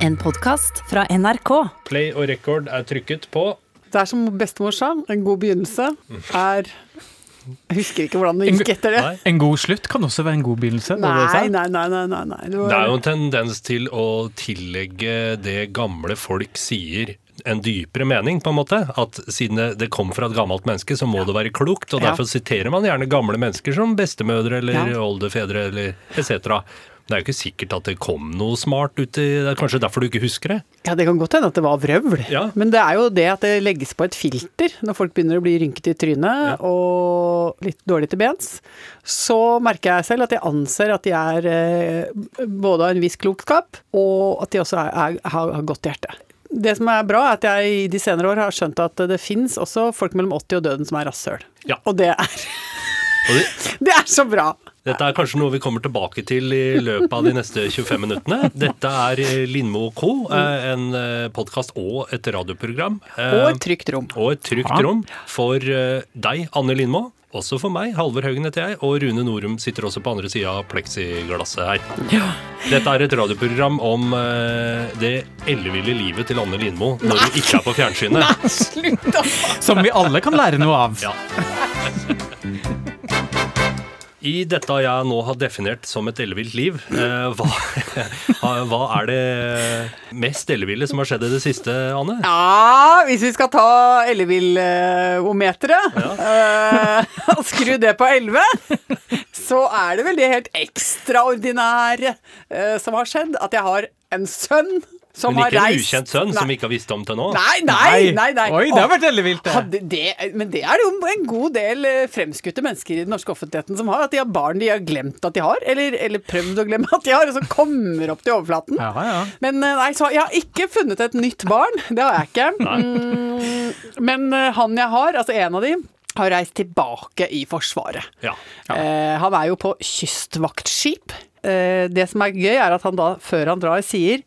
En podkast fra NRK. Play og record er trykket på. Det er som bestemor sa, en god begynnelse er Jeg husker ikke hvordan det gikk etter det. Nei. En god slutt kan også være en god begynnelse. Nei, nei, nei. nei, nei, nei. Det var- Det er jo en tendens til å tillegge det gamle folk sier en dypere mening, på en måte. At siden det, kom fra et gammelt menneske, så må det være klokt. Og Ja. derfor siterer man gjerne gamle mennesker som bestemødre eller Ja. oldefedre eller etc. Det er jo ikke sikkert at det kom noe smart ut i Det er kanskje derfor du ikke husker det. Ja, Det kan godt hende at det var vrøvl, Ja. men det er jo det at det legges på et filter når folk begynner å bli rynket i trynet og litt dårlig til bens. Så merker jeg selv at jeg anser at de er eh, både av en viss klokskap, og at de også er, er, har, godt hjerte. Det som er bra, er at jeg i de senere år har skjønt at det fins også folk mellom 80 og døden som er rasshøl. Ja. Og det er, det, det er så bra! Dette er kanskje noe vi kommer tilbake til i løpet av de neste 25 minuttene. Dette er eh, Lindmo Co., eh, en podkast og et radioprogram. Eh, Og et trygt rom. Og et trygt rom for eh, deg, Anne Lindmo. Også for meg, Halvor Haugen heter jeg, og Rune Norum sitter også på andre sida av pleksiglasset her. Dette er et radioprogram om eh, det elleville livet til Anne Lindmo når hun ikke er på fjernsynet. Nei, Slutt, da! Som vi alle kan lære noe av. Ja. I dette jeg nå har definert som et ellevilt liv, eh, hva, hva er det mest elleville som har skjedd i det siste, Anne? Ja, hvis vi skal ta ellevillometeret ja. eh, og skru det på 11, så er det vel det helt ekstraordinære eh, som har skjedd. At jeg har en sønn som Men har ikke en ukjent sønn som vi ikke har visst om til nå? Nei, nei, nei. nei. Oi, det har vært vært vilt, det. det. Men det er det jo en god del eh, fremskutte mennesker i den norske offentligheten som har. At de har barn de har glemt at de har, eller, eller prøvd å glemme at de har, og så kommer opp til overflaten. Ja, ja. Men eh, nei, så jeg har ikke funnet et nytt barn. Det har jeg ikke. Mm, men eh, han jeg har, altså en av de, har reist tilbake i Forsvaret. Ja. Eh, han er jo på kystvaktskip. Eh, det som er gøy, er at han da, før han drar, sier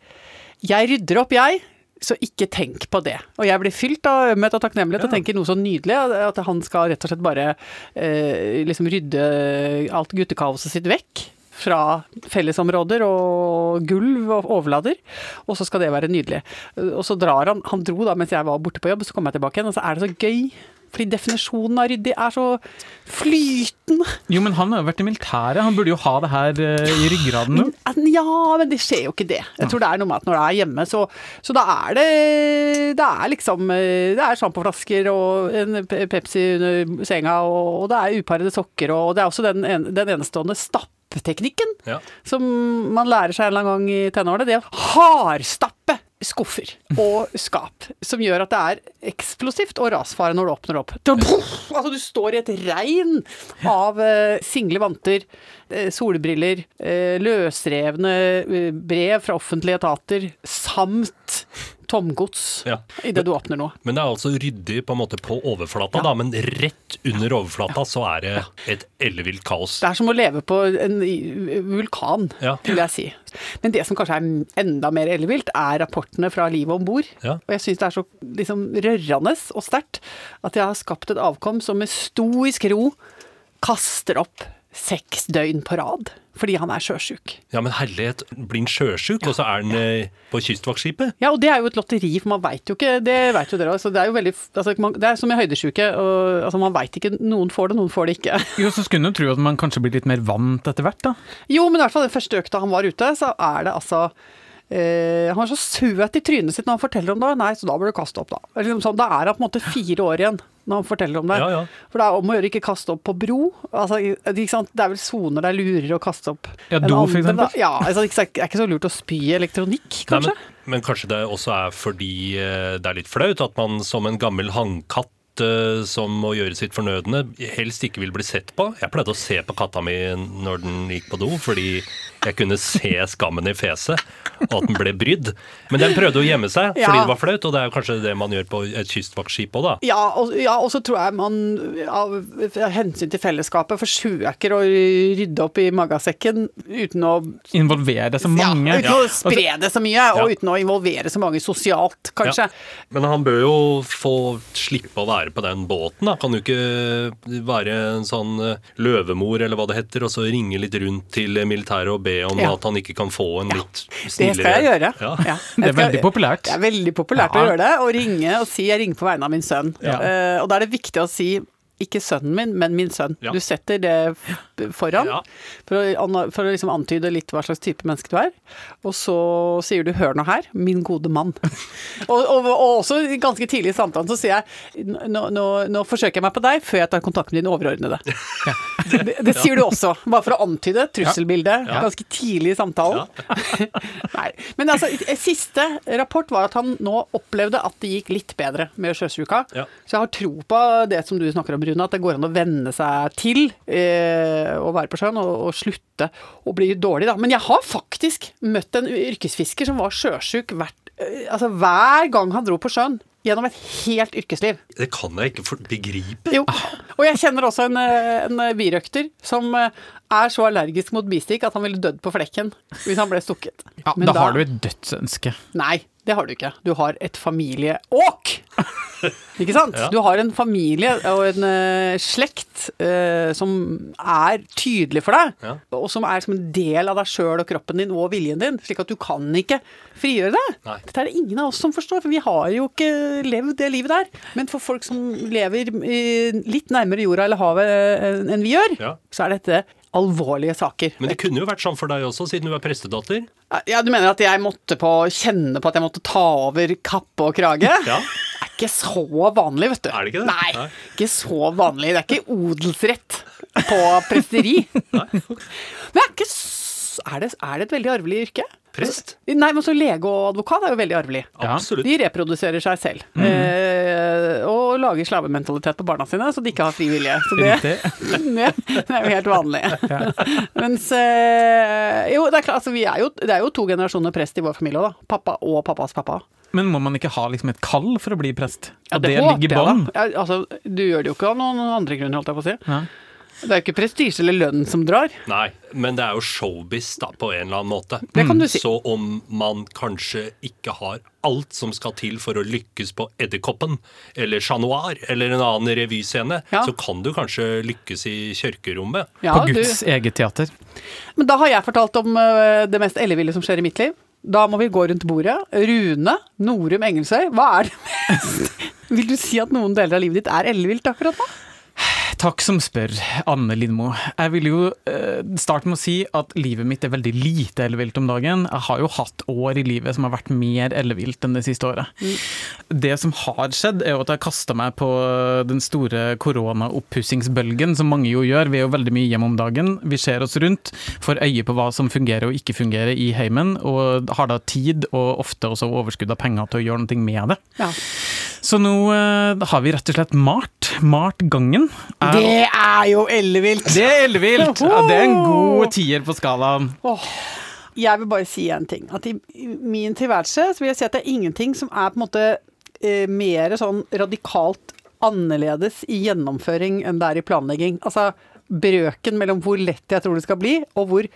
'Jeg rydder opp, jeg'. Så ikke tenk på det. Og jeg blir fylt av ømhet og takknemlighet og tenker noe så nydelig. At han skal rett og slett bare eh, liksom rydde alt guttekaoset sitt vekk. Fra fellesområder og gulv og overlader. Og så skal det være nydelig. Og så drar han Han dro da mens jeg var borte på jobb, så kom jeg tilbake igjen, og så er det så gøy. Fordi definisjonen av ryddig er så flytende. Jo, men han har jo vært i militæret. Han burde jo ha det her eh, i ryggraden nå. Ja, men det skjer jo ikke det. Jeg tror det er noe med at når det er hjemme, så, så da er det Det er liksom eh, Det er sjampoflasker og en Pepsi under senga, og, og det er uparede sokker, og det er også den, en, den enestående stappeteknikken Ja. som man lærer seg en eller annen gang i tenårene. Det å hardstappe skuffer og skap, som gjør at det er eksplosivt og rasfare når du åpner opp. Altså, du står i et regn av eh, single vanter, eh, solbriller, eh, løsrevne brev fra offentlige etater, samt tomgods Ja. idet du åpner noe. Men det er altså ryddig på en måte på overflata, da, men rett under overflata så er det et ellevilt kaos. Det er som å leve på en vulkan, Ja. vil jeg si. Men det som kanskje er enda mer ellevilt, er rapportene fra livet om bord. Ja. Og jeg syns det er så liksom, rørende og sterkt at jeg har skapt et avkom som med stoisk ro kaster opp seks døgn på rad. Fordi han er sjøsjuk. Ja, men herlighet, blir han sjøsjuk, og så er han ja. på kystvaktskipet? Ja, og det er jo et lotteri, for man veit jo ikke Det vet jo dere også. Det er jo veldig altså, man, Det er som i høydesjuke. Og, altså, man veit ikke Noen får det, noen får det ikke. Jo, så skulle en jo tro at man kanskje blir litt mer vant etter hvert, da. Jo, men i hvert fall den første økta han var ute, så er det altså eh, Han er så søt i trynet sitt når han forteller om det. Nei, så da bør du kaste opp, da. Liksom sånn, da er han på en måte fire år igjen når han forteller om det. Ja, ja. For det er om å gjøre ikke kaste opp på bro. Altså? Det er vel soner der lurer å kaste opp. Ja, enn do, for andre, da. Ja, altså, det er ikke så lurt å spy i elektronikk, Nei, men, men kanskje det også er fordi eh, det er litt flaut at man som en gammel hannkatt som må gjøre sitt fornødne, helst ikke vil bli sett på. Jeg pleide å se på katta mi når den gikk på do, fordi jeg kunne se skammen i fjeset, og at den ble brydd. Men den prøvde å gjemme seg Ja. fordi det var flaut, og det er jo kanskje det man gjør på et kystvaktskip òg, da. Ja, og, ja, og så tror jeg man av hensyn til fellesskapet forsøker å rydde opp i magasekken uten å Involvere så mange. Ja, uten å spre det så mye, og Ja. uten å involvere så mange sosialt, kanskje. Men han bør jo få slippe å være være på den båten. Da. Kan du ikke være en sånn eh, løvemor, eller hva det heter, og så ringe litt rundt til militæret og be om Ja. at han ikke kan få en litt Det skal jeg gjøre. Ja. Ja. Det er veldig populært. Det er veldig populært Ja. å gjøre det, å ringe og si 'jeg ringer på vegne av min sønn'. Ja. Eh, og da er det viktig å si ikke sønnen min, men min sønn. Ja. Du setter det foran Ja. for å, for å liksom antyde litt hva slags type menneske du er. Og så sier du 'hør nå her, min gode mann'. og, og, og også ganske tidlig i samtalen så sier jeg 'nå, nå, nå forsøker jeg meg på deg før jeg tar kontakt med din overordnede'. det, det sier du også, bare for å antyde trusselbildet ganske tidlig i samtalen. Nei, men altså, siste rapport var at han nå opplevde at det gikk litt bedre med sjøsyka. Så jeg har tro på det som du snakker om, Rune, at det går an å venne seg til eh, å være på sjøen og, og slutte å bli dårlig, da. Men jeg har faktisk møtt en yrkesfisker som var sjøsjuk hvert, eh, altså, hver gang han dro på sjøen. Gjennom et helt yrkesliv. Det kan jeg ikke begripe. Jo. Og jeg kjenner også en, eh, en birøkter som eh, er så allergisk mot bistikk at han ville dødd på flekken hvis han ble stukket. Ja, Men da har du et dødsønske. Nei, det har du ikke. Du har et familieåk! Ikke sant? Ja. Du har en familie og en uh, slekt uh, som er tydelig for deg, Ja. og som er som en del av deg sjøl og kroppen din og viljen din, slik at du kan ikke frigjøre deg. Nei. Dette er det ingen av oss som forstår, for vi har jo ikke levd det livet der. Men for folk som lever uh, litt nærmere jorda eller havet eh, enn vi gjør, Ja. så er dette alvorlige saker. Men det kunne jo vært sånn for deg også, siden du er prestedatter. Ja, Du mener at jeg måtte på, kjenne på at jeg måtte ta over kappe og krage? Ja. Det er ikke så vanlig, vet du. Er det ikke det? Nei, Nei. ikke så vanlig. Det er ikke odelsrett på presteri. Men er, ikke, er, det, er det et veldig arvelig yrke? Prest? Nei, men så lege og advokat er jo veldig arvelig. Ja. Absolutt. De reproduserer seg selv. Eh, og lager slavementalitet på barna sine, så de ikke har fri vilje. Så det, det, det er jo helt vanlig. Mens eh, Jo, det er klart, altså, vi er jo, det er jo to generasjoner prest i vår familie òg, da. Pappa og pappas pappa. Men må man ikke ha liksom et kall for å bli prest? Ja, det, det, ligger i bånn? Ja, altså, du gjør det jo ikke av noen andre grunner, holdt jeg på å si. Ja. Det er jo ikke prestisje eller lønn som drar. Nei, men det er jo showbiz da, på en eller annen måte. Det kan du si. Så om man kanskje ikke har alt som skal til for å lykkes på Edderkoppen eller Chat Noir eller en annen revyscene, Ja. så kan du kanskje lykkes i kjørkerommet. Ja, På du, Guds eget teater. men da har jeg fortalt om eh, det mest elleville som skjer i mitt liv. Da må vi gå rundt bordet. Rune Norum Engelsøy, hva er det mest Vil du si at noen deler av livet ditt er ellevilt akkurat nå? Takk som spør, Anne Lindmo. Jeg vil jo eh, starte med å si at livet mitt er veldig lite ellevilt om dagen. Jeg har jo hatt år i livet som har vært mer ellevilt enn det siste året. Det som har skjedd, er jo at jeg kasta meg på den store korona-oppussingsbølgen, som mange jo gjør. Vi er jo veldig mye hjemme om dagen. Vi ser oss rundt, får øye på hva som fungerer og ikke fungerer i heimen, og har da tid og ofte også overskudd av penger til å gjøre noe med det. Ja. Så nå uh, har vi rett og slett malt. Malt gangen. Er- Det er jo ellevilt! det er ellevilt! Ja, det er en god tier på skalaen. Oh, jeg vil bare si en ting. At i i min tilværelse så vil jeg si at det er ingenting som er på en måte eh, mer sånn radikalt annerledes i gjennomføring enn det er i planlegging. Altså brøken mellom hvor lett jeg tror det skal bli, og hvor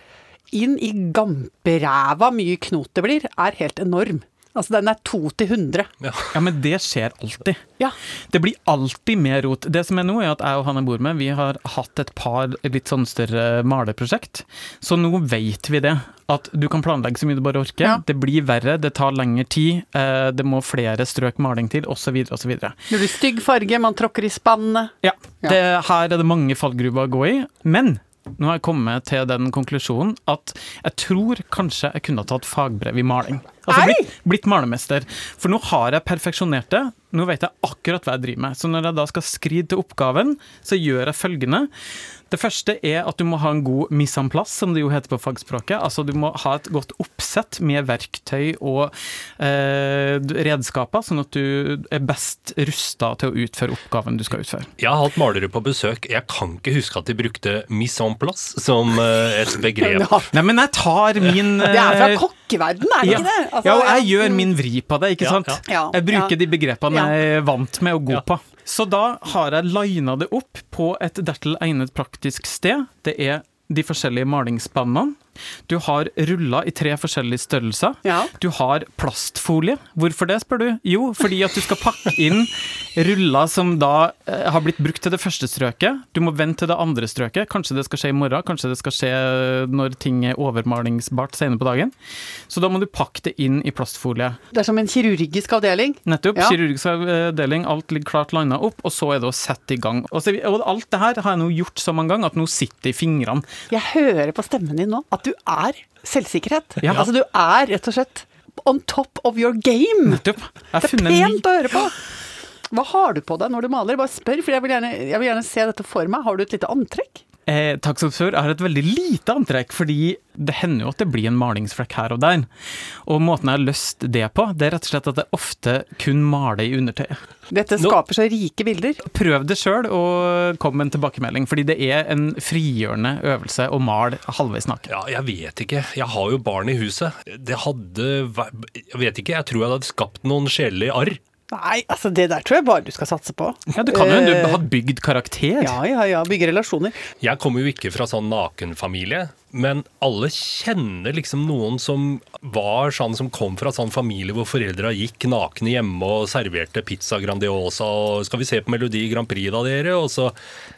inn i gamperæva mye knot det blir, er helt enorm. Altså den er to til hundre. Ja, men det skjer alltid. Ja. Det blir alltid mer rot. Det som er nå, er at jeg og Hanne bor med, vi har hatt et par litt sånn større maleprosjekt. Så nå vet vi det. At du kan planlegge så mye du bare orker. Ja. Det blir verre, det tar lengre tid, eh, det må flere strøk maling til, osv., osv. Det blir stygg farge, man tråkker i spannet. Ja, Ja. det, her er det mange fallgruver å gå i. Men nå har jeg kommet til den konklusjonen at jeg tror kanskje jeg kunne ha tatt fagbrev i maling. Altså blitt, blitt malermester. For nå har jeg perfeksjonert det. Nå vet jeg akkurat hva jeg driver med. Så når jeg da skal skride til oppgaven, så gjør jeg følgende. Det første er at du må ha en god mise en place, som det jo heter på fagspråket. Altså du må ha et godt oppsett med verktøy og eh, redskaper, sånn at du er best rusta til å utføre oppgaven du skal utføre. Jeg har hatt malere på besøk. Jeg kan ikke huske at de brukte mise en place som eh, et begrep. Nei, men jeg tar min det er fra eh, kokkeverden, er det ja. ikke det? Altså, ja, og jeg gjør min vri på det, ikke Ja, sant? Jeg bruker ja. de begrepene jeg er vant med og god Ja. på. Så da har jeg lina det opp på et dertil egnet praktisk sted. Det er de forskjellige malingsspannene. Du har ruller i tre forskjellige størrelser. Ja. Du har plastfolie. Hvorfor det, spør du? Jo, fordi at du skal pakke inn ruller som da eh, har blitt brukt til det første strøket. Du må vente til det andre strøket. Kanskje det skal skje i morgen, kanskje det skal skje når ting er overmalingsbart senere på dagen. Så da må du pakke det inn i plastfolie. Det er som en kirurgisk avdeling. Nettopp. Ja. Kirurgisk avdeling, alt ligger klart landa opp, og så er det å sette i gang. Og, så, og alt det her har jeg nå gjort så mange ganger at nå sitter det i fingrene. Jeg hører på stemmen din nå at du er selvsikkerhet. Ja. Altså du er rett og slett on top of your game. Nettopp. Det er pent å høre på. Hva har du på deg når du maler? Bare spør, for jeg vil gjerne, jeg vil gjerne se dette for meg. Har du et lite antrekk? Eh, takk som før. Jeg har et veldig lite antrekk, fordi det hender jo at det blir en malingsflekk her og der. Og måten jeg har løst det på, det er rett og slett at jeg ofte kun maler i undertøyet. Dette Nå- skaper så rike bilder. Prøv det sjøl, og kom med en tilbakemelding, fordi det er en frigjørende øvelse å male halvveis naken. Ja, jeg vet ikke. Jeg har jo barn i huset. Det hadde vært Jeg vet ikke, jeg tror jeg hadde skapt noen sjelelige arr. Nei, altså det der tror jeg bare du skal satse på. Ja, du kan jo du har ha bygd karakter. Ja, ja, ja. Bygge relasjoner. Jeg kommer jo ikke fra sånn nakenfamilie, men alle kjenner liksom noen som var sånn som kom fra sånn familie hvor foreldra gikk nakne hjemme og serverte pizza Grandiosa og 'skal vi se på Melodi Grand Prix da, dere?' og så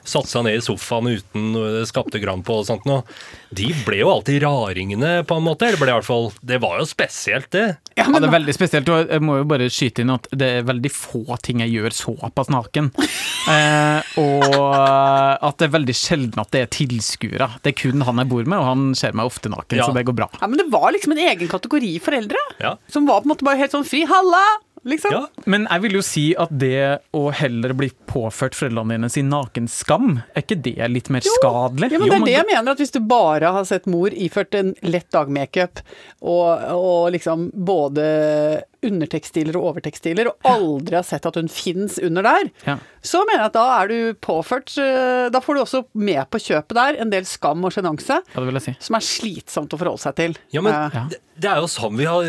satte seg ned i sofaen uten skapte grann på og sånt noe. De ble jo alltid raringene, på en måte. Eller ble i hvert fall Det var jo spesielt, det. Ja, Ja, det er veldig spesielt, og jeg må jo bare skyte inn at det er veldig få ting jeg gjør såpass naken. Eh, og at det er veldig sjelden at det er tilskuere. Det er kun han jeg bor med, og han ser meg ofte naken, Ja. så det går bra. Ja, men det var liksom en egen kategori foreldre. Ja. Som var på en måte bare helt sånn fri. Halla! Liksom. Ja. Men jeg vil jo si at det å heller bli påført foreldrene dine sin nakenskam, er ikke det litt mer skadelig? Ja, men det er jo, det jeg mener, at hvis du bare har sett mor iført en lett dagmakeup og, og liksom både undertekstiler og overtekstiler, og aldri har sett at hun fins under der, Ja. så mener jeg at da er du påført eh, Da får du også med på kjøpet der en del skam og sjenanse, Ja, si. som er slitsomt å forholde seg til. Ja, men Ja. Det, det er jo sånn vi har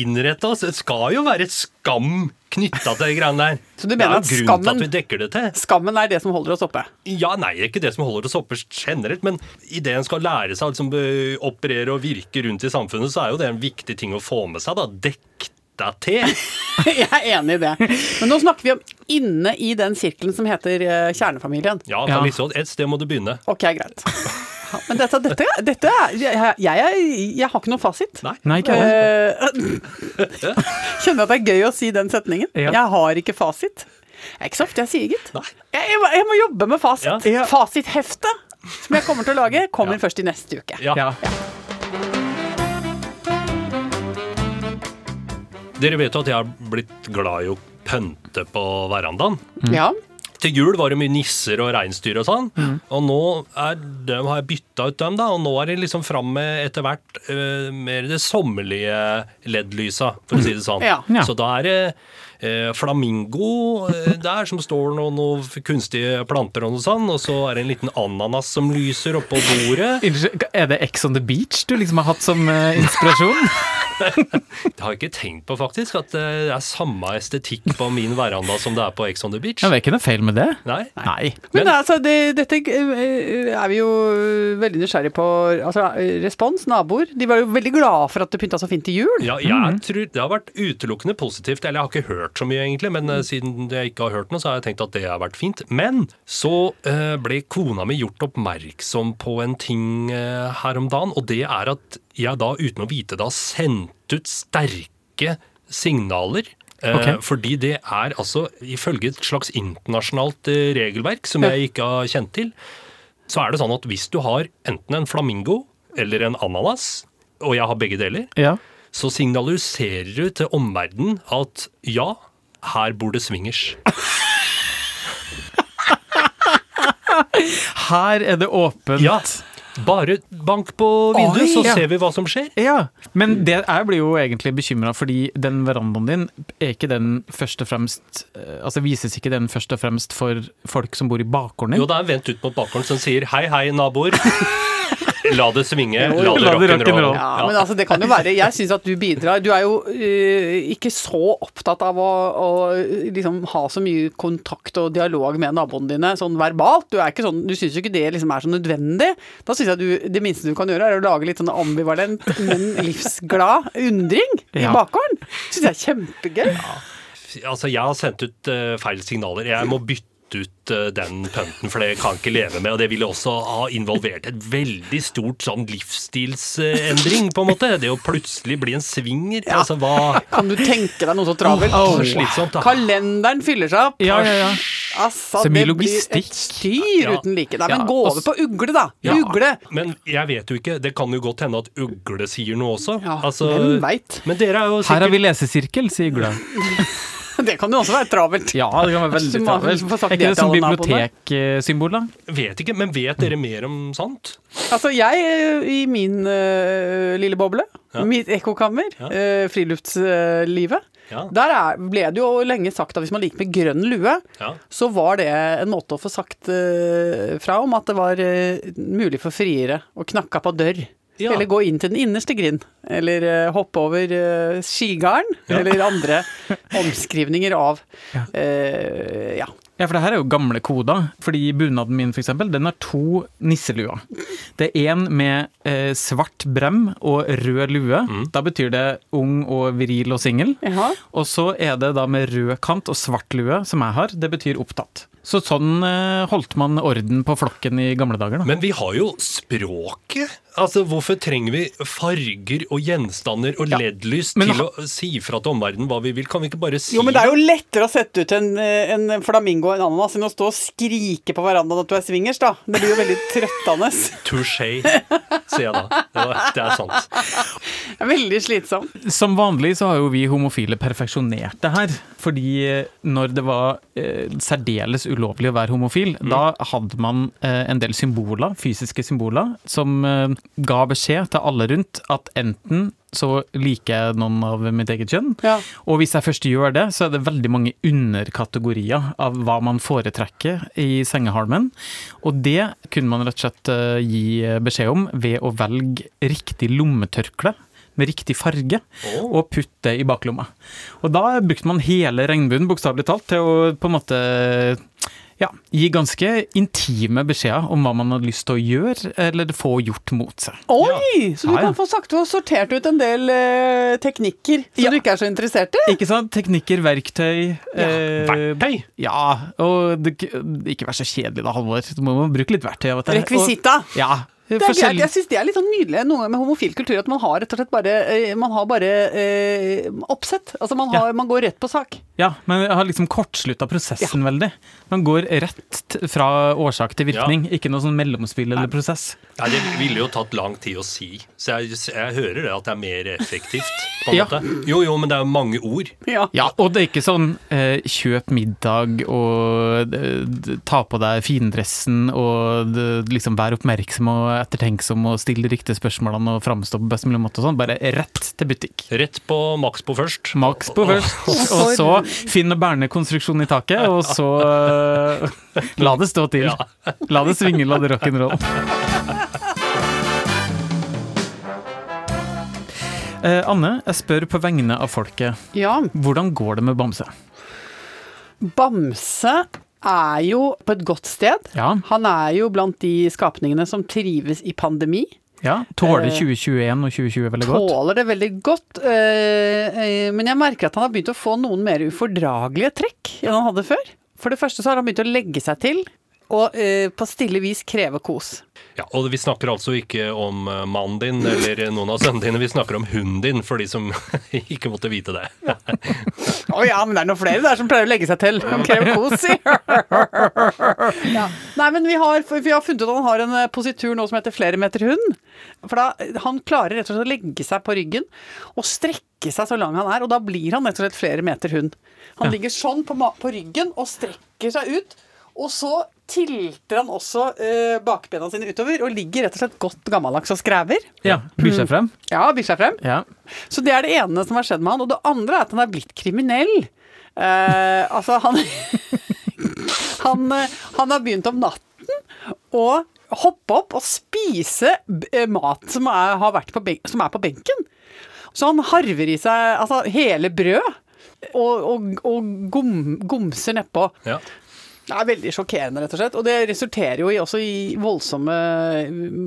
innretta oss. Det skal jo være et skam knytta til de greiene der. Så du det mener er at jo grunnen til skammen- at vi dekker det til. Skammen er det som holder oss oppe. Ja, nei, det er ikke det som holder oss oppe generelt, men idet en skal lære seg å liksom, eh, operere og virke rundt i samfunnet, så er jo det en viktig ting å få med seg. da. Dekk deg til. Jeg er enig i det. Men nå snakker vi om inne i den sirkelen som heter eh, kjernefamilien. Ja, Ja. Sånn, et sted må du begynne. Ok, greit. Ja, Men dette, dette, dette er jeg, jeg, jeg, jeg har ikke noen fasit. Nei. Nei, ikke jeg. Eh, Kjenner at det er gøy å si den setningen. Ja. Jeg har ikke fasit. Det er ikke så ofte jeg sier, gitt. Jeg, jeg, må- jeg må jobbe med fasit. Ja. Fasithefte, som jeg kommer til å lage, kommer Ja. først i neste uke. Ja. Ja. Dere vet jo at jeg har blitt glad i å pønte på verandaen. Ja. Til jul var det mye nisser og reinsdyr og sånn. Og nå dem, har jeg bytta ut dem, da. Og nå er det liksom fram med etter hvert uh, mer det sommerlige LED-lysa, for å si det sånn. Ja. Ja. Så da er det eh, flamingo eh, der som står noen, noen kunstige planter og noe sånn. Og så er det en liten ananas som lyser oppå bordet. Er det Ex on the Beach du liksom har hatt som eh, inspirasjon? Det har jeg ikke tenkt på, faktisk. At det er samme estetikk på min veranda som det er på Ex on the Beach. Ja, det er ikke noe feil med det. Nei. Nei. Men, Men- altså, det, dette er vi jo veldig nysgjerrige på. Altså, respons, naboer. De var jo veldig glade for at det pynta så fint til jul. Ja, jeg tror Det har vært utelukkende positivt. Eller jeg har ikke hørt så mye, egentlig, men mm. siden jeg ikke har hørt noe, så har jeg tenkt at det har vært fint. Men så eh, ble kona mi gjort oppmerksom på en ting eh, her om dagen, og det er at jeg da, uten å vite det, har sendt ut sterke signaler. eh, Fordi det er altså, ifølge et slags internasjonalt eh, regelverk som jeg ikke har kjent til, så er det sånn at hvis du har enten en flamingo eller en ananas, og jeg har begge deler, Ja. Så signaliserer du til omverdenen at ja, her bor det swingers. Her er det åpent. Ja, bare bank på vinduet, Oi, så ja. ser vi hva som skjer. Ja, men det, jeg blir jo egentlig bekymra, fordi den verandaen din, er ikke den først og fremst eh, Altså vises ikke den først og fremst for folk som bor i bakgården din? Jo, det er en vendt ut mot bakgården som sier hei, hei, naboer. La det svinge, la det det rock'n'roll. Rock Ja, men altså det kan jo være Jeg syns at du bidrar. Du er jo uh, ikke så opptatt av å, å liksom ha så mye kontakt og dialog med naboene dine sånn verbalt. Du er ikke sånn, du syns jo ikke det liksom er så nødvendig. Da syns jeg du, det minste du kan gjøre, er å lage litt sånn ambivalent, men livsglad undring i Ja. bakgården. Syns jeg er kjempegøy. Altså, jeg har sendt ut uh, feil signaler. Jeg må bytte ut eh, den punten, for det kan ikke leve med. Og det ville også ha involvert et veldig stort sånn livsstilsendring, på en måte. Det å plutselig bli en swinger. Altså, hva Kan du tenke deg noe så travelt? Oh, slitsomt, da. Kalenderen fyller seg opp. Ja, ja, ja. Altså, det blir et styr Ja. uten like. Nei, Ja, men gå over på ugle, da. Ja, Ugle. Men jeg vet jo ikke. Det kan jo godt hende at ugle sier noe også. Ja, Altså, hvem veit? Men dere er jo Her har vi lesesirkel, sier Ugla. Det kan jo også være travelt. Ja, det kan være veldig travelt. Er ikke det som biblioteksymbol, da? Vet ikke, men vet dere mer om sånt? Altså, jeg eh, i min uh, lille boble, Ja. mitt ekkokammer, Ja. eh, friluftslivet, Ja. der er, ble det jo lenge sagt at hvis man liker med grønn lue, ja. så var det en måte å få sagt uh, fra om at det var uh, mulig for friere å knakke på dør. Ja. Eller gå inn til den innerste grind. Eller uh, hoppe over uh, skigarden. Ja. Eller andre omskrivninger av Ja. eh, ja. Ja, for det her er jo gamle koder. Fordi bunaden min, for eksempel, den har to nisseluer. Det er en med eh, svart brem og rød lue. Da betyr det ung og viril og singel. Og så er det da med rød kant og svart lue, som jeg har. Det betyr opptatt. Så sånn eh, holdt man orden på flokken i gamle dager, da. Men vi har jo språket. Altså, Hvorfor trenger vi farger og gjenstander og Ja, LED-lys men til ha- å si fra til omverdenen hva vi vil? Kan vi ikke bare si Jo, men det er jo lettere å sette ut en, eh, en flamingo og en ananas enn å stå og skrike på verandaen at du er swingers, da. Det blir jo veldig trøttende. Touché, sier jeg da. Det, er sant. Det er Veldig slitsomt. Som vanlig så har jo vi homofile perfeksjonert det her. Fordi eh, når det var eh, særdeles ulovlig å være homofil, da hadde man eh, en del symboler, fysiske symboler, som eh, ga beskjed til alle rundt at enten så liker jeg noen av mitt eget kjønn, Ja. og hvis jeg først gjør det, så er det veldig mange underkategorier av hva man foretrekker i sengehalmen. Og det kunne man rett og slett eh, gi beskjed om ved å velge riktig lommetørkle med riktig farge, og putte det i baklomma. Og da brukte man hele regnbuen, bokstavelig talt, til å på en måte ja, gi ganske intime beskjeder om hva man hadde lyst til å gjøre, eller få gjort mot seg. Oi! Så du Ja, ja. kan få sakte og sortert ut en del eh, teknikker som Ja. du ikke er så interessert i? Ikke sant? Teknikker, verktøy eh, Verktøy! Ja, og det, ikke vær så kjedelig da, Halvor. Du må må bruke litt verktøy Vet til. Og, ja, Det er, greit. jeg syns det er litt sånn nydelig noe med homofil kultur, at man har rett og slett bare, eh, man har bare eh, oppsett. Altså man, har, man går rett på sak. Ja, men jeg har liksom kortslutta prosessen veldig. Man går rett fra årsak til virkning, ikke noe sånn mellomspill eller prosess. Nei, Det ville jo tatt lang tid å si. Så jeg, jeg hører det at det er mer effektivt. på en Ja. måte. Jo, jo, men det er jo mange ord. Ja. Ja, og det er ikke sånn eh, kjøp middag og eh, ta på deg findressen og liksom vær oppmerksom og ettertenksom og stille de riktige spørsmålene og framstå på best mulig måte og sånn. Bare rett til butikk. Rett på Maxbo først. Maks på først, og så finn og bærende konstruksjon i taket, og så uh, la det stå til. La det svinge, la det rock'n'roll. Eh, Anne, jeg spør på vegne av folket. ja. Hvordan går det med Bamse? Bamse er jo på et godt sted. Ja, Han er jo blant de skapningene som trives i pandemi. Ja. Tåler Eh, 2021 og 2020 veldig godt? Tåler det veldig godt. eh, eh, Men jeg merker at han har begynt å få noen mer ufordragelige trekk enn han hadde før. For det første så har han begynt å legge seg til og eh, på stille vis kreve kos. Ja, og vi snakker altså ikke om eh, mannen din eller noen av sønnene dine, vi snakker om hunden din, for de som ikke måtte vite det. Å ja, men det er noen flere der som pleier å legge seg til. Han krever kos, si. ja. Nei, men vi har, vi har funnet ut at han har en eh, positur nå som heter flere meter hund. For da, Han klarer rett og slett å legge seg på ryggen og strekke seg så lang han er, og da blir han rett og slett flere meter hund. Han ligger sånn på, på ryggen og strekker seg ut, og så tilter han også eh, bakbena sine utover og ligger rett og slett godt gammeldags og skræver. Ja, byr seg frem? Ja, byr seg frem. Ja. Så det er det ene som har skjedd med han. Og det andre er at han er blitt kriminell. Eh, altså, han han, eh, han har begynt om natten å hoppe opp og spise eh, mat som er, har vært på, ben som er på benken. Så han harver i seg altså, hele brød og, og, og gom, gomser nedpå. Ja. Det er veldig sjokkerende, rett og slett. Og det resulterer jo i, også i voldsomme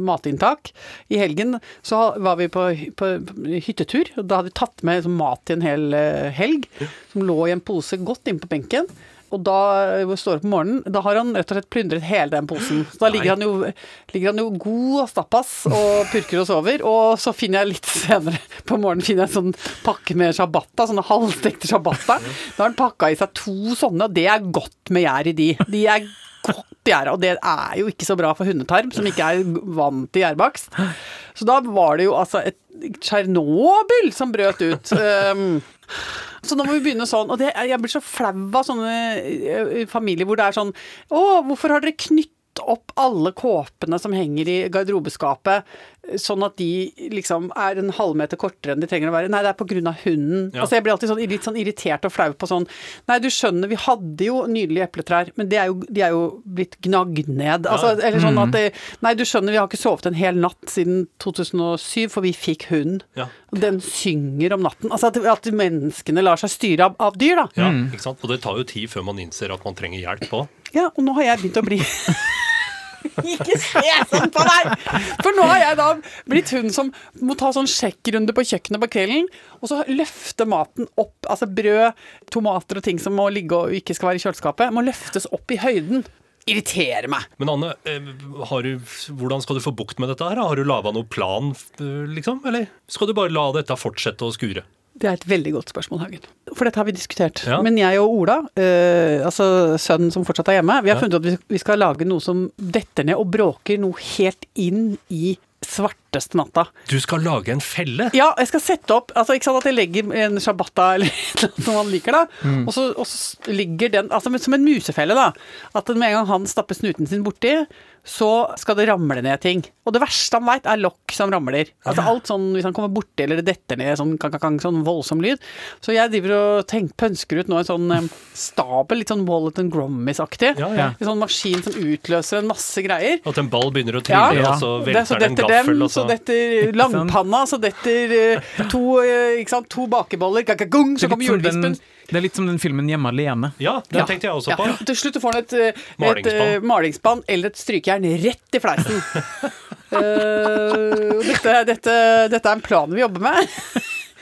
matinntak. I helgen så var vi på, på, på hyttetur, og da hadde vi tatt med liksom mat til en hel eh, helg. Som lå i en pose godt inne på benken. Og da står opp om morgenen, da har han rett og slett plyndret hele den posen. Så da ligger han, jo, ligger han jo god og stappas og purker og sover. Og så finner jeg litt senere på morgenen finner jeg en sånn pakke med shabbata, sånne halvstekte shabbata. Da har han pakka i seg to sånne, og det er godt med gjær i de. De er godt gjæra, og det er jo ikke så bra for hundetarm, som ikke er vant til gjærbakst. Så da var det jo altså et Tsjernobyl som brøt ut. Um, så nå må vi begynne sånn. Og det, jeg blir så flau av sånne eh, familier hvor det er sånn Å, hvorfor har dere knytt opp alle kåpene som henger i garderobeskapet, sånn at de liksom er en halvmeter kortere enn de trenger å være. Nei, det er på grunn av hunden. Ja. Altså jeg blir alltid sånn, litt sånn irritert og flau på sånn Nei, du skjønner, vi hadde jo nydelige epletrær, men de er jo, de er jo blitt gnagd ned. Altså, eller sånn at det, Nei, du skjønner, vi har ikke sovet en hel natt siden 2007, for vi fikk hund. Ja. Den synger om natten. Altså at, at menneskene lar seg styre av, av dyr, da. Ja, ikke sant? Og det tar jo tid før man innser at man trenger hjelp òg. Ja, og nå har jeg begynt å bli Ikke se sånn på meg! For nå har jeg da blitt hun som må ta sånn sjekkrunde på kjøkkenet på kvelden, og så løfte maten opp, altså brød, tomater og ting som må ligge og ikke skal være i kjøleskapet, må løftes opp i høyden. Irriterer meg. Men Anne, eh, har du, hvordan skal du få bukt med dette her? Har du laga noen plan, eh, liksom? Eller skal du bare la dette fortsette å skure? Det er et veldig godt spørsmål, Hagen. For dette har vi diskutert. Ja. Men jeg og Ola, øh, altså sønnen som fortsatt er hjemme, vi har funnet ut at vi, skal lage noe som detter ned og bråker noe helt inn i svarteste natta. Du skal lage en felle? Ja, jeg skal sette opp altså ikke sant at jeg legger en shabbata eller noe som han liker, da. Og, så, og så ligger den altså som en musefelle, da. At med en gang han stapper snuten sin borti, så skal det ramle ned ting. Og det verste han veit, er lokk som ramler. Altså alt sånn hvis han kommer borti eller det detter ned sånn kan, kan, sånn voldsom lyd. Så jeg driver og tenk, pønsker ut nå en sånn stabel, litt sånn Wallet and Grommis-aktig. Ja, ja. En sånn maskin som utløser en masse greier. At en ball begynner å trille, ja. og så velter det en gaffel, dem, og så så detter langpanna, så detter eh, to, eh, ikke sant, to bakeboller, gagagung, så er, kommer julevispen. det er litt som den filmen 'Hjemme alene'. Ja, den Ja. tenkte jeg også Ja. på. Til slutt får han et, eh, et Malingsspann. eh, malingsspann eller et strykejern rett i fleisen. uh, dette, dette, dette er en plan vi jobber med.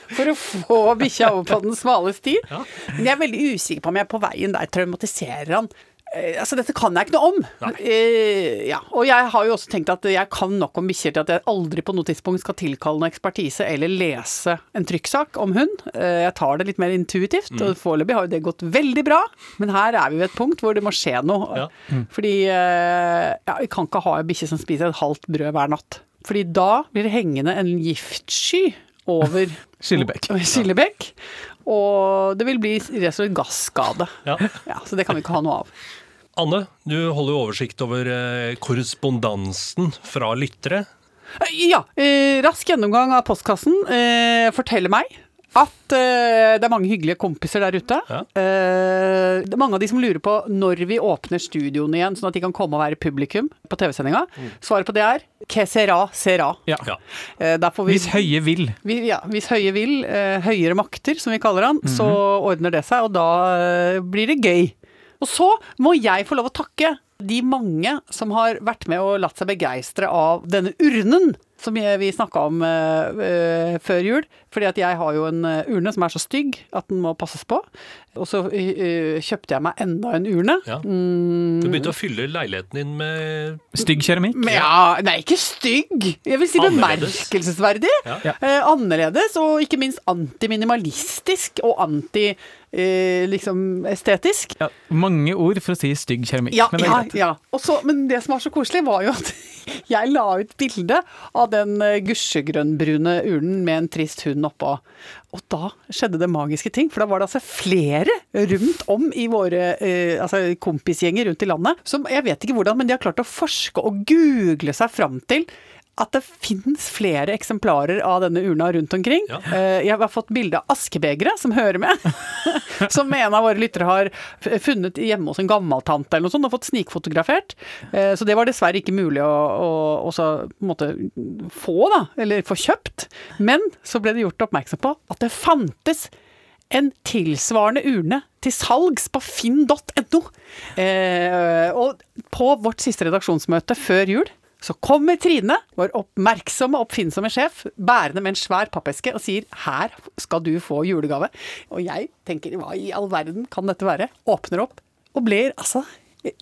For å få bikkja over på den smale sti. Ja. Men jeg er veldig usikker på om jeg er på veien der traumatiserer han. Eh, altså, dette kan jeg ikke noe om. Eh, ja. Og jeg har jo også tenkt at jeg kan nok om bikkjer til at jeg aldri på noe tidspunkt skal tilkalle noe ekspertise eller lese en trykksak om hund. Uh, jeg tar det litt mer intuitivt, og foreløpig har jo det gått veldig bra. Men her er vi ved et punkt hvor det må skje noe. Ja. Fordi uh, ja, vi kan ikke ha en bikkje som spiser et halvt brød hver natt. Fordi da blir det hengende en giftsky over Skillebekk. Skillebekk. Og det vil bli rett og slett gasskade. Ja. Ja, så det kan vi ikke ha noe av. Anne, du holder jo oversikt over eh, korrespondansen fra lyttere. Ja, eh, rask gjennomgang av postkassen eh, forteller meg at uh, det er mange hyggelige kompiser der ute. Ja. Uh, det er mange av de som lurer på når vi åpner studioene igjen, sånn at de kan komme og være publikum på TV-sendinga. Svaret på det er que sera, sera. Ja. Eh, får vi, Hvis Høie vil. vi, ja, hvis Høie vil, eh, høyere makter som vi kaller han, så ordner det seg, og da blir det gøy. Og så må jeg få lov å takke de mange som har vært med og latt seg begeistre av denne urnen som vi snakka om eh, før jul. Fordi at jeg har jo en eh, urne som er så stygg at den må passes på. Og så eh, kjøpte jeg meg enda en urne. Ja. Mm, Du begynte å fylle leiligheten din med Stygg keramikk. men ja, nei, ikke stygg. Jeg vil si Annerledes. bemerkelsesverdig. Ja. Ja. Eh, annerledes, og ikke minst antiminimalistisk og anti eh, liksom estetisk. Ja, mange ord for å si stygg keramikk. Ja, men det er ja, greit. ja. Også, men det som var så koselig, var jo at jeg la ut bilde av den eh, gusjegrønnbrune urnen med en trist hund oppå. Og da skjedde det magiske ting, for da var det altså flere rundt om i våre eh, altså kompisgjenger rundt i landet som jeg vet ikke hvordan, men de har klart å forske og google seg fram til at det finnes flere eksemplarer av denne urna rundt omkring. Ja. Eh, Jeg har fått bilde av askebegeret som hører med. som en av våre lyttere har funnet hjemme hos en gammeltante eller noe sånt, og fått snikfotografert. Eh, Så det var dessverre ikke mulig å, å, å så, få, da, eller få kjøpt. Men så ble det gjort oppmerksom på at det fantes en tilsvarende urne til salgs på finn.no. Eh, og på vårt siste redaksjonsmøte før jul så kommer Trine, vår oppmerksomme, oppfinnsomme sjef, bærende med en svær pappeske og sier 'her skal du få julegave'. Og jeg tenker 'hva i all verden kan dette være'? Åpner opp og blir altså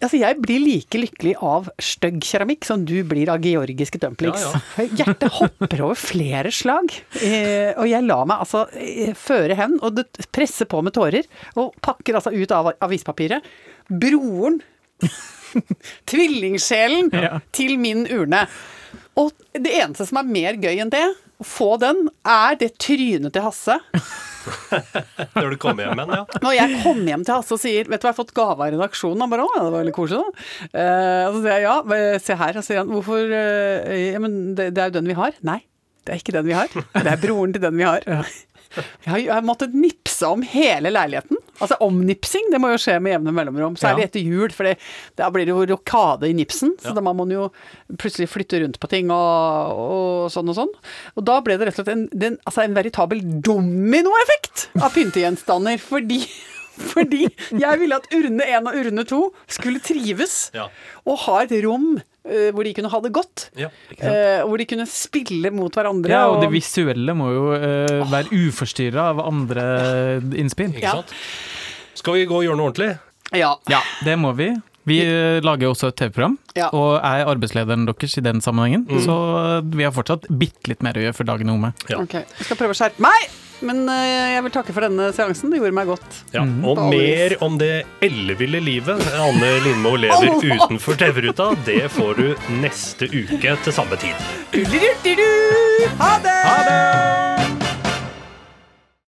Altså, jeg blir like lykkelig av stygg keramikk som du blir av georgiske dumplings. Ja, ja. Hjertet hopper over flere slag. Eh, og jeg lar meg altså eh, føre hen, og det presser på med tårer. Og pakker altså ut av avispapiret. Broren, tvillingsjelen, Ja. til min urne. Og det eneste som er mer gøy enn det, å få den, er det trynet til Hasse. Når du kommer hjem igjen, ja. Når jeg kommer hjem til Hasse og sier Vet du hva, jeg har fått gave av redaksjonen. Han bare å, det var veldig koselig, da. Uh, og så sier jeg ja, se her. Og så sier han hvorfor uh, Ja, men det, det er jo den vi har. Nei, det er ikke den vi har. Det er broren til den vi har. Jeg har, jeg har måttet nipse om hele leiligheten. Altså omnipsing, det må jo skje med jevne mellomrom. Særlig Ja. etter jul, for det- da blir det jo rokade i nipsen. Så Ja. da må man jo plutselig flytte rundt på ting og, og sånn og sånn. Og da ble det rett og slett en, den, altså en veritabel dominoeffekt av pyntegjenstander. Fordi fordi jeg ville at urne 1 og urne 2 skulle trives Ja. og ha et rom uh, hvor de kunne ha det godt. ja uh, eh, hvor de kunne spille mot hverandre. Ja, og det visuelle må jo uh, være uforstyrra av andre innspill. Ikke ja. sant? Skal vi gå og gjøre noe ordentlig? ja. Ja, det må vi. Vi lager lager også et TV-program, Ja. og er arbeidslederen deres i den sammenhengen. Så eh, vi har fortsatt bitte litt mer å gjøre for dagen omme. Ja. Ok, jeg skal prøve å skjerpe meg, men eh, jeg vil takke for denne seansen. Det gjorde meg godt. Ja, og mer om det elleville livet Anne Lindmo lever utenfor TV-ruta, det får du neste uke til samme tid. Ha det! Ha det!